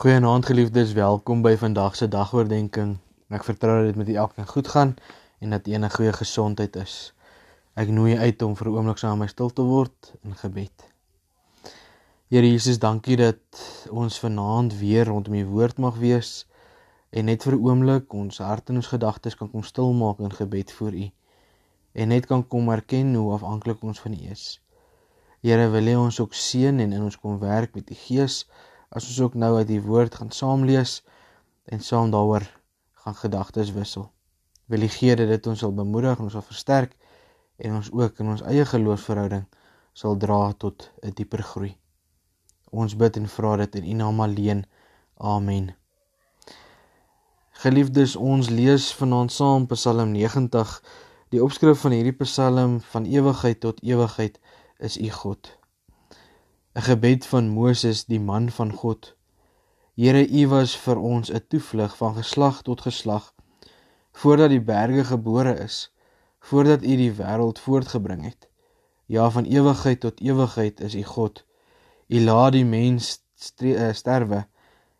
Goeienaand geliefdes, welkom by vandag se dagoordenkings. Ek vertrou dat dit met u elkeen goed gaan en dat u in 'n goeie gesondheid is. Ek nooi uit om vir 'n oomblik saam met my stil te word in gebed. Here Jesus, dankie dat ons vanaand weer rondom u woord mag wees en net vir 'n oomblik ons hart en ons gedagtes kan kom stil maak in gebed voor u en net kan kom erken hoe afhanklik ons van u is. Here, wil U ons ook seën en in ons kom werk met u Gees as ons ook nou uit die woord gaan saam lees en saam daaroor gaan gedagtes wissel. Wil gee dat dit ons sal bemoedig en ons sal versterk en ons ook in ons eie geloofsverhouding sal dra tot 'n dieper groei. Ons bid en vra dit in U naam alleen. Amen. Geliefdes, ons lees vanaand saam Psalm 90. Die opskrif van hierdie Psalm van ewigheid tot ewigheid is U God. 'n gebed van Moses, die man van God. Here, U was vir ons 'n toevlug van geslag tot geslag voordat die berge gebore is, voordat U die wêreld voortgebring het. Ja, van ewigheid tot ewigheid is U God. U laat die mens eh, sterwe.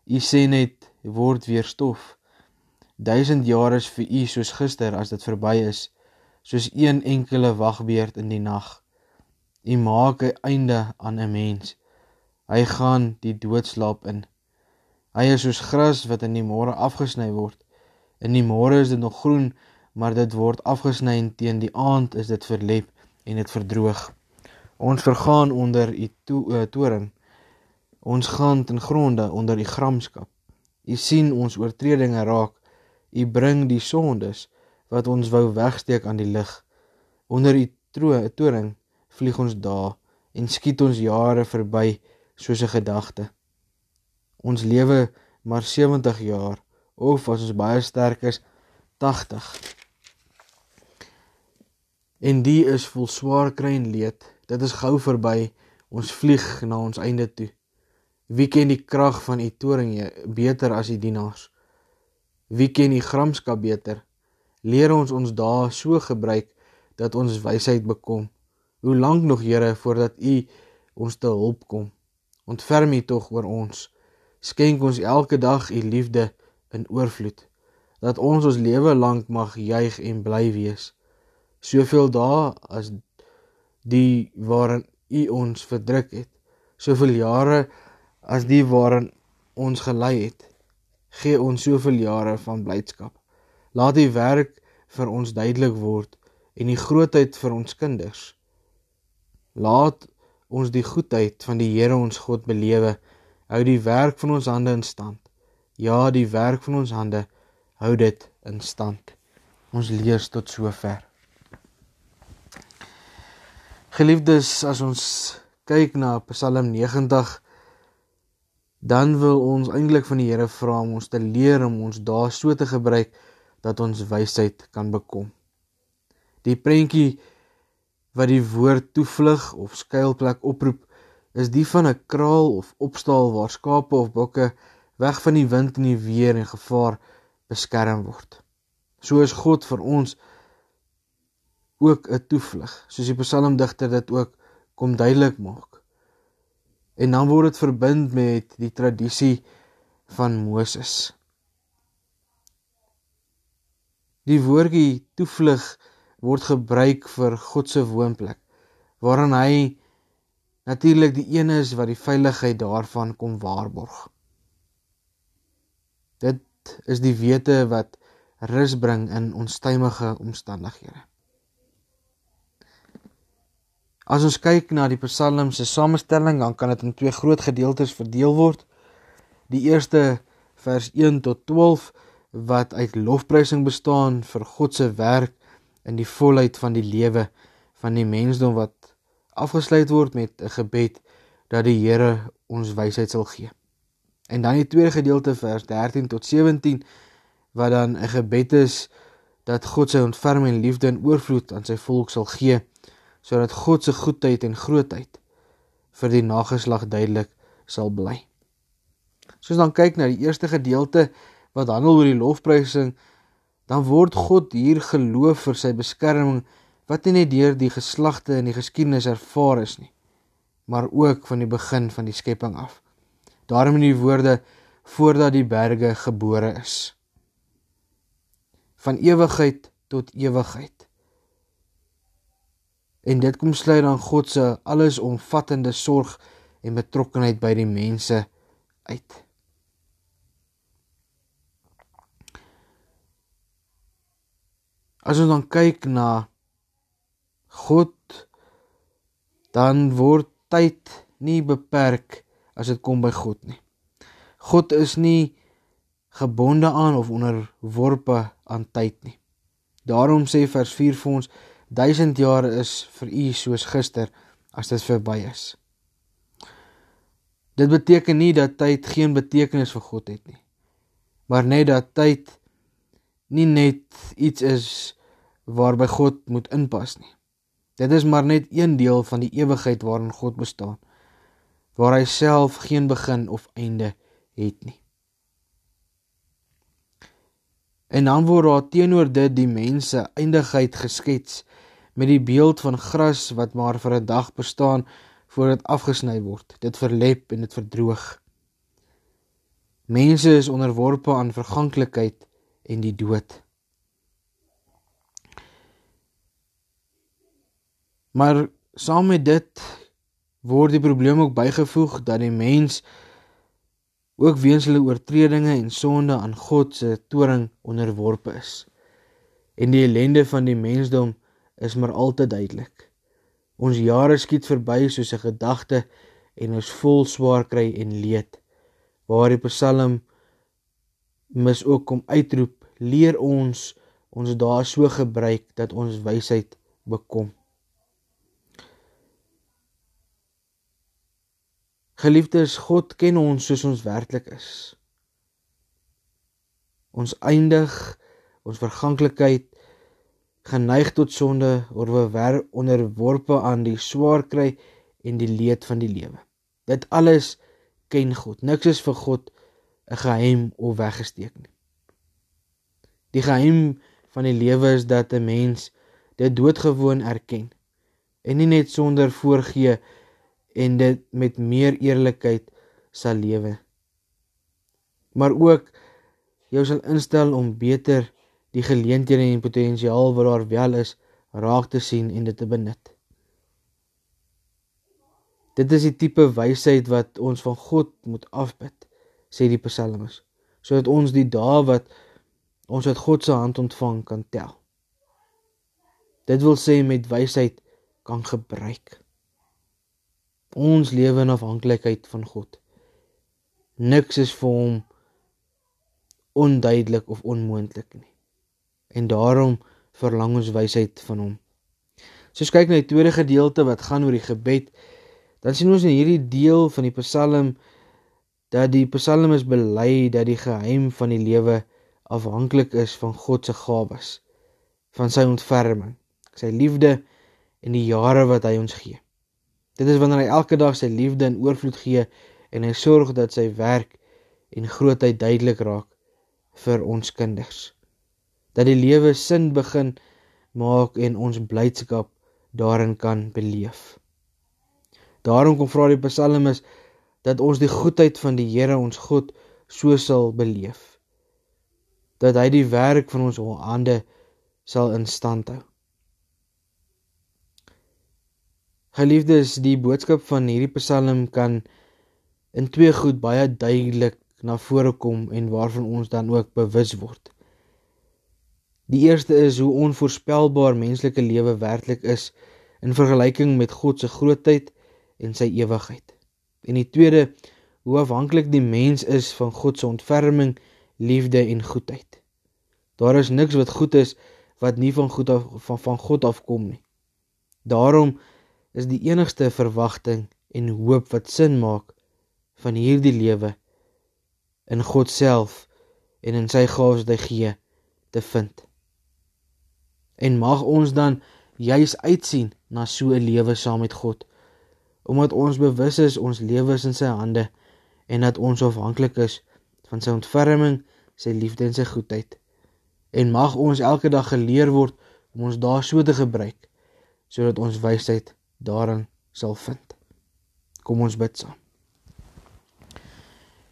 U sê net word weer stof. Duisend jaar is vir U soos gister as dit verby is, soos een enkele wagbeerd in die nag. U maak 'n einde aan 'n mens. Hy gaan die doodslaap in. Hy is soos gras wat in die môre afgesny word. In die môre is dit nog groen, maar dit word afgesny en teen die aand is dit verlep en dit verdroog. Ons vergaan onder u to uh, toring. Ons gaan ten gronde onder u gramskap. U sien ons oortredinge raak. U bring die sondes wat ons wou wegsteek aan die lig. Onder u toring vlieg ons dae en skiet ons jare verby soos 'n gedagte. Ons lewe maar 70 jaar of as ons baie sterk is 80. En die is vol swaar kry en leed. Dit is gou verby. Ons vlieg na ons einde toe. Wie ken die krag van u toring beter as die dienaars? Wie ken die gramskap beter? Leer ons ons dae so gebruik dat ons wysheid bekom. Hoe lank nog, Here, voordat U ons te hulp kom? Ontferm U tog oor ons. Skenk ons elke dag U liefde in oorvloed, dat ons ons lewe lank mag juig en bly wees. Soveel dae as die waarin U ons verdruk het, soveel jare as die waarin ons gelei het. Gee ons soveel jare van blydskap. Laat U werk vir ons duidelik word en die grootheid vir ons kinders. Laat ons die goedheid van die Here ons God belewe. Hou die werk van ons hande in stand. Ja, die werk van ons hande hou dit in stand. Ons lees tot sover. Geliefdes, as ons kyk na Psalm 90 dan wil ons eintlik van die Here vra om ons te leer om ons dae so te gebruik dat ons wysheid kan bekom. Die prentjie wat die woord toevlug of skuilplek oproep, is die van 'n kraal of opstal waar skape of bokke weg van die wind en die weer en gevaar beskerm word. So is God vir ons ook 'n toevlug, soos die psalmdigter dit ook kom duidelik maak. En dan word dit verbind met die tradisie van Moses. Die woordjie toevlug word gebruik vir God se woonplek waarin hy natuurlik die een is wat die veiligheid daarvan kom waarborg. Dit is die wete wat rus bring in onstuimige omstandighede. As ons kyk na die Psalms se samestelling, dan kan dit in twee groot gedeeltes verdeel word. Die eerste vers 1 tot 12 wat uit lofprysing bestaan vir God se werk in die volheid van die lewe van die mensdom wat afgesluit word met 'n gebed dat die Here ons wysheid sal gee. En dan die tweede gedeelte vers 13 tot 17 wat dan 'n gebed is dat God sy ontferming en liefde in oorvloed aan sy volk sal gee sodat God se goedheid en grootheid vir die nageslag duidelik sal bly. Soos dan kyk na die eerste gedeelte wat handel oor die lofprysing dan word God hier geloof vir sy beskerming wat nie net deur die geslagte in die geskiedenis ervaar is nie, maar ook van die begin van die skepping af. Daarom in die woorde voordat die berge gebore is. Van ewigheid tot ewigheid. En dit kom sluit dan God se allesomvattende sorg en betrokkenheid by die mense uit. As ons dan kyk na God dan word tyd nie beperk as dit kom by God nie. God is nie gebonde aan of onderworpe aan tyd nie. Daarom sê vers 4 vir ons 1000 jaar is vir u soos gister as dit verby is. Dit beteken nie dat tyd geen betekenis vir God het nie. Maar net dat tyd nie net iets is waarby God moet inpas nie. Dit is maar net een deel van die ewigheid waarin God bestaan, waar hy self geen begin of einde het nie. En dan word daar teenoor dit die mense eindigheid geskets met die beeld van gras wat maar vir 'n dag bestaan voordat afgesny word. Dit verlep en dit verdroog. Mense is onderworpe aan verganklikheid en die dood. Maar saam met dit word die probleem ook bygevoeg dat die mens ook weens hulle oortredinge en sonde aan God se toring onderworpe is. En die ellende van die mensdom is maar al te duidelik. Ons jare skiet verby soos 'n gedagte en ons vol swaar kry en leed. Waar die Psalm mis ook kom uitroep, leer ons ons dae so gebruik dat ons wysheid bekom. Geliefdes, God ken ons soos ons werklik is. Ons eindig ons verganklikheid geneig tot sonde oor we onderworpe aan die swaar kry en die leed van die lewe. Dit alles ken God. Niks is vir God 'n geheim of weggesteek nie. Die geheim van die lewe is dat 'n mens dit doodgewoon erken en nie net sonder voorgee en dit met meer eerlikheid sal lewe. Maar ook jou sal instel om beter die geleenthede en potensiaal wat daar wel is raak te sien en dit te benut. Dit is die tipe wysheid wat ons van God moet afbid, sê die psalmis, sodat ons die dae wat ons uit God se hand ontvang kan tel. Dit wil sê met wysheid kan gebruik. Ons lewe in afhanklikheid van God. Niks is vir hom onduidelik of onmoontlik nie. En daarom verlang ons wysheid van hom. So kyk na die tweede gedeelte wat gaan oor die gebed. Dan sien ons in hierdie deel van die Psalm dat die Psalmis bely dat die geheim van die lewe afhanklik is van God se gawes, van sy ontferming, sy liefde en die jare wat hy ons gee. Dit is wanneer hy elke dag sy liefde in oorvloed gee en hy sorg dat sy werk en grootheid duidelik raak vir ons kinders. Dat die lewe sin begin maak en ons blydskap daarin kan beleef. Daarom kom vra die psalmis dat ons die goedheid van die Here ons God so sal beleef. Dat hy die werk van ons hande sal in stand hou. Geliefdes, die boodskap van hierdie Psalm kan in twee goed baie duidelik na vore kom en waarvan ons dan ook bewus word. Die eerste is hoe onvoorspelbaar menslike lewe werklik is in vergelyking met God se grootheid en sy ewigheid. En die tweede, hoe afhanklik die mens is van God se ontferming, liefde en goedheid. Daar is niks wat goed is wat nie van God af van van God afkom nie. Daarom is die enigste verwagting en hoop wat sin maak van hierdie lewe in God self en in sy gawes wat hy gee te vind. En mag ons dan juis uitsien na so 'n lewe saam met God omdat ons bewus is ons lewe is in sy hande en dat ons afhanklik is van sy ontferming, sy liefde en sy goedheid. En mag ons elke dag geleer word om ons daar so te gebruik sodat ons wysheid daarin sal vind. Kom ons bid saam.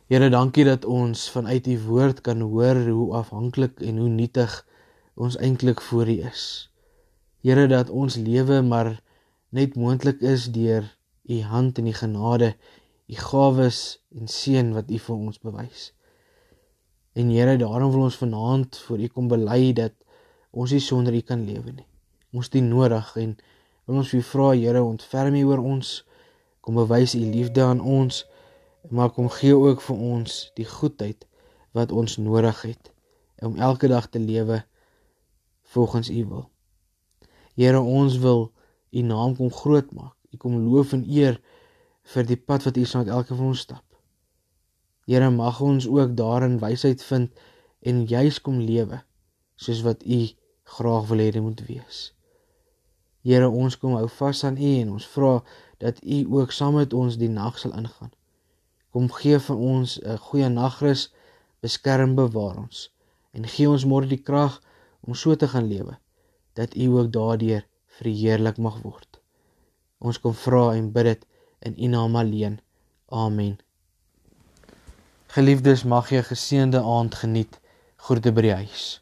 Here, dankie dat ons vanuit u woord kan hoor hoe afhanklik en hoe nietig ons eintlik voor u is. Here, dat ons lewe maar net moontlik is deur u hand en u genade, u gawes en seën wat u vir ons bewys. En Here, daarom wil ons vanaand voor U kom bely dat ons nie sonder U kan lewe nie. Ons U nodig en wil ons U vra, Here, ontferm U oor ons. Kom bewys U liefde aan ons, maar kom gee ook vir ons die goedheid wat ons nodig het om elke dag te lewe volgens U wil. Here, ons wil U naam kom groot maak. U kom loof en eer vir die pad wat U saam met elke van ons stap. Here mag ons ook daarin wysheid vind en juis kom lewe soos wat U graag wil hê dit moet wees. Here ons kom hou vas aan U en ons vra dat U ook saam met ons die nag sal ingaan. Kom gee vir ons 'n goeie nagrus, beskerm bewaar ons en gee ons môre die krag om so te gaan lewe dat U ook daardeur verheerlik mag word. Ons kom vra en bid dit in U naam alleen. Amen. Geliefdes, mag jy 'n geseënde aand geniet. Groete by die huis.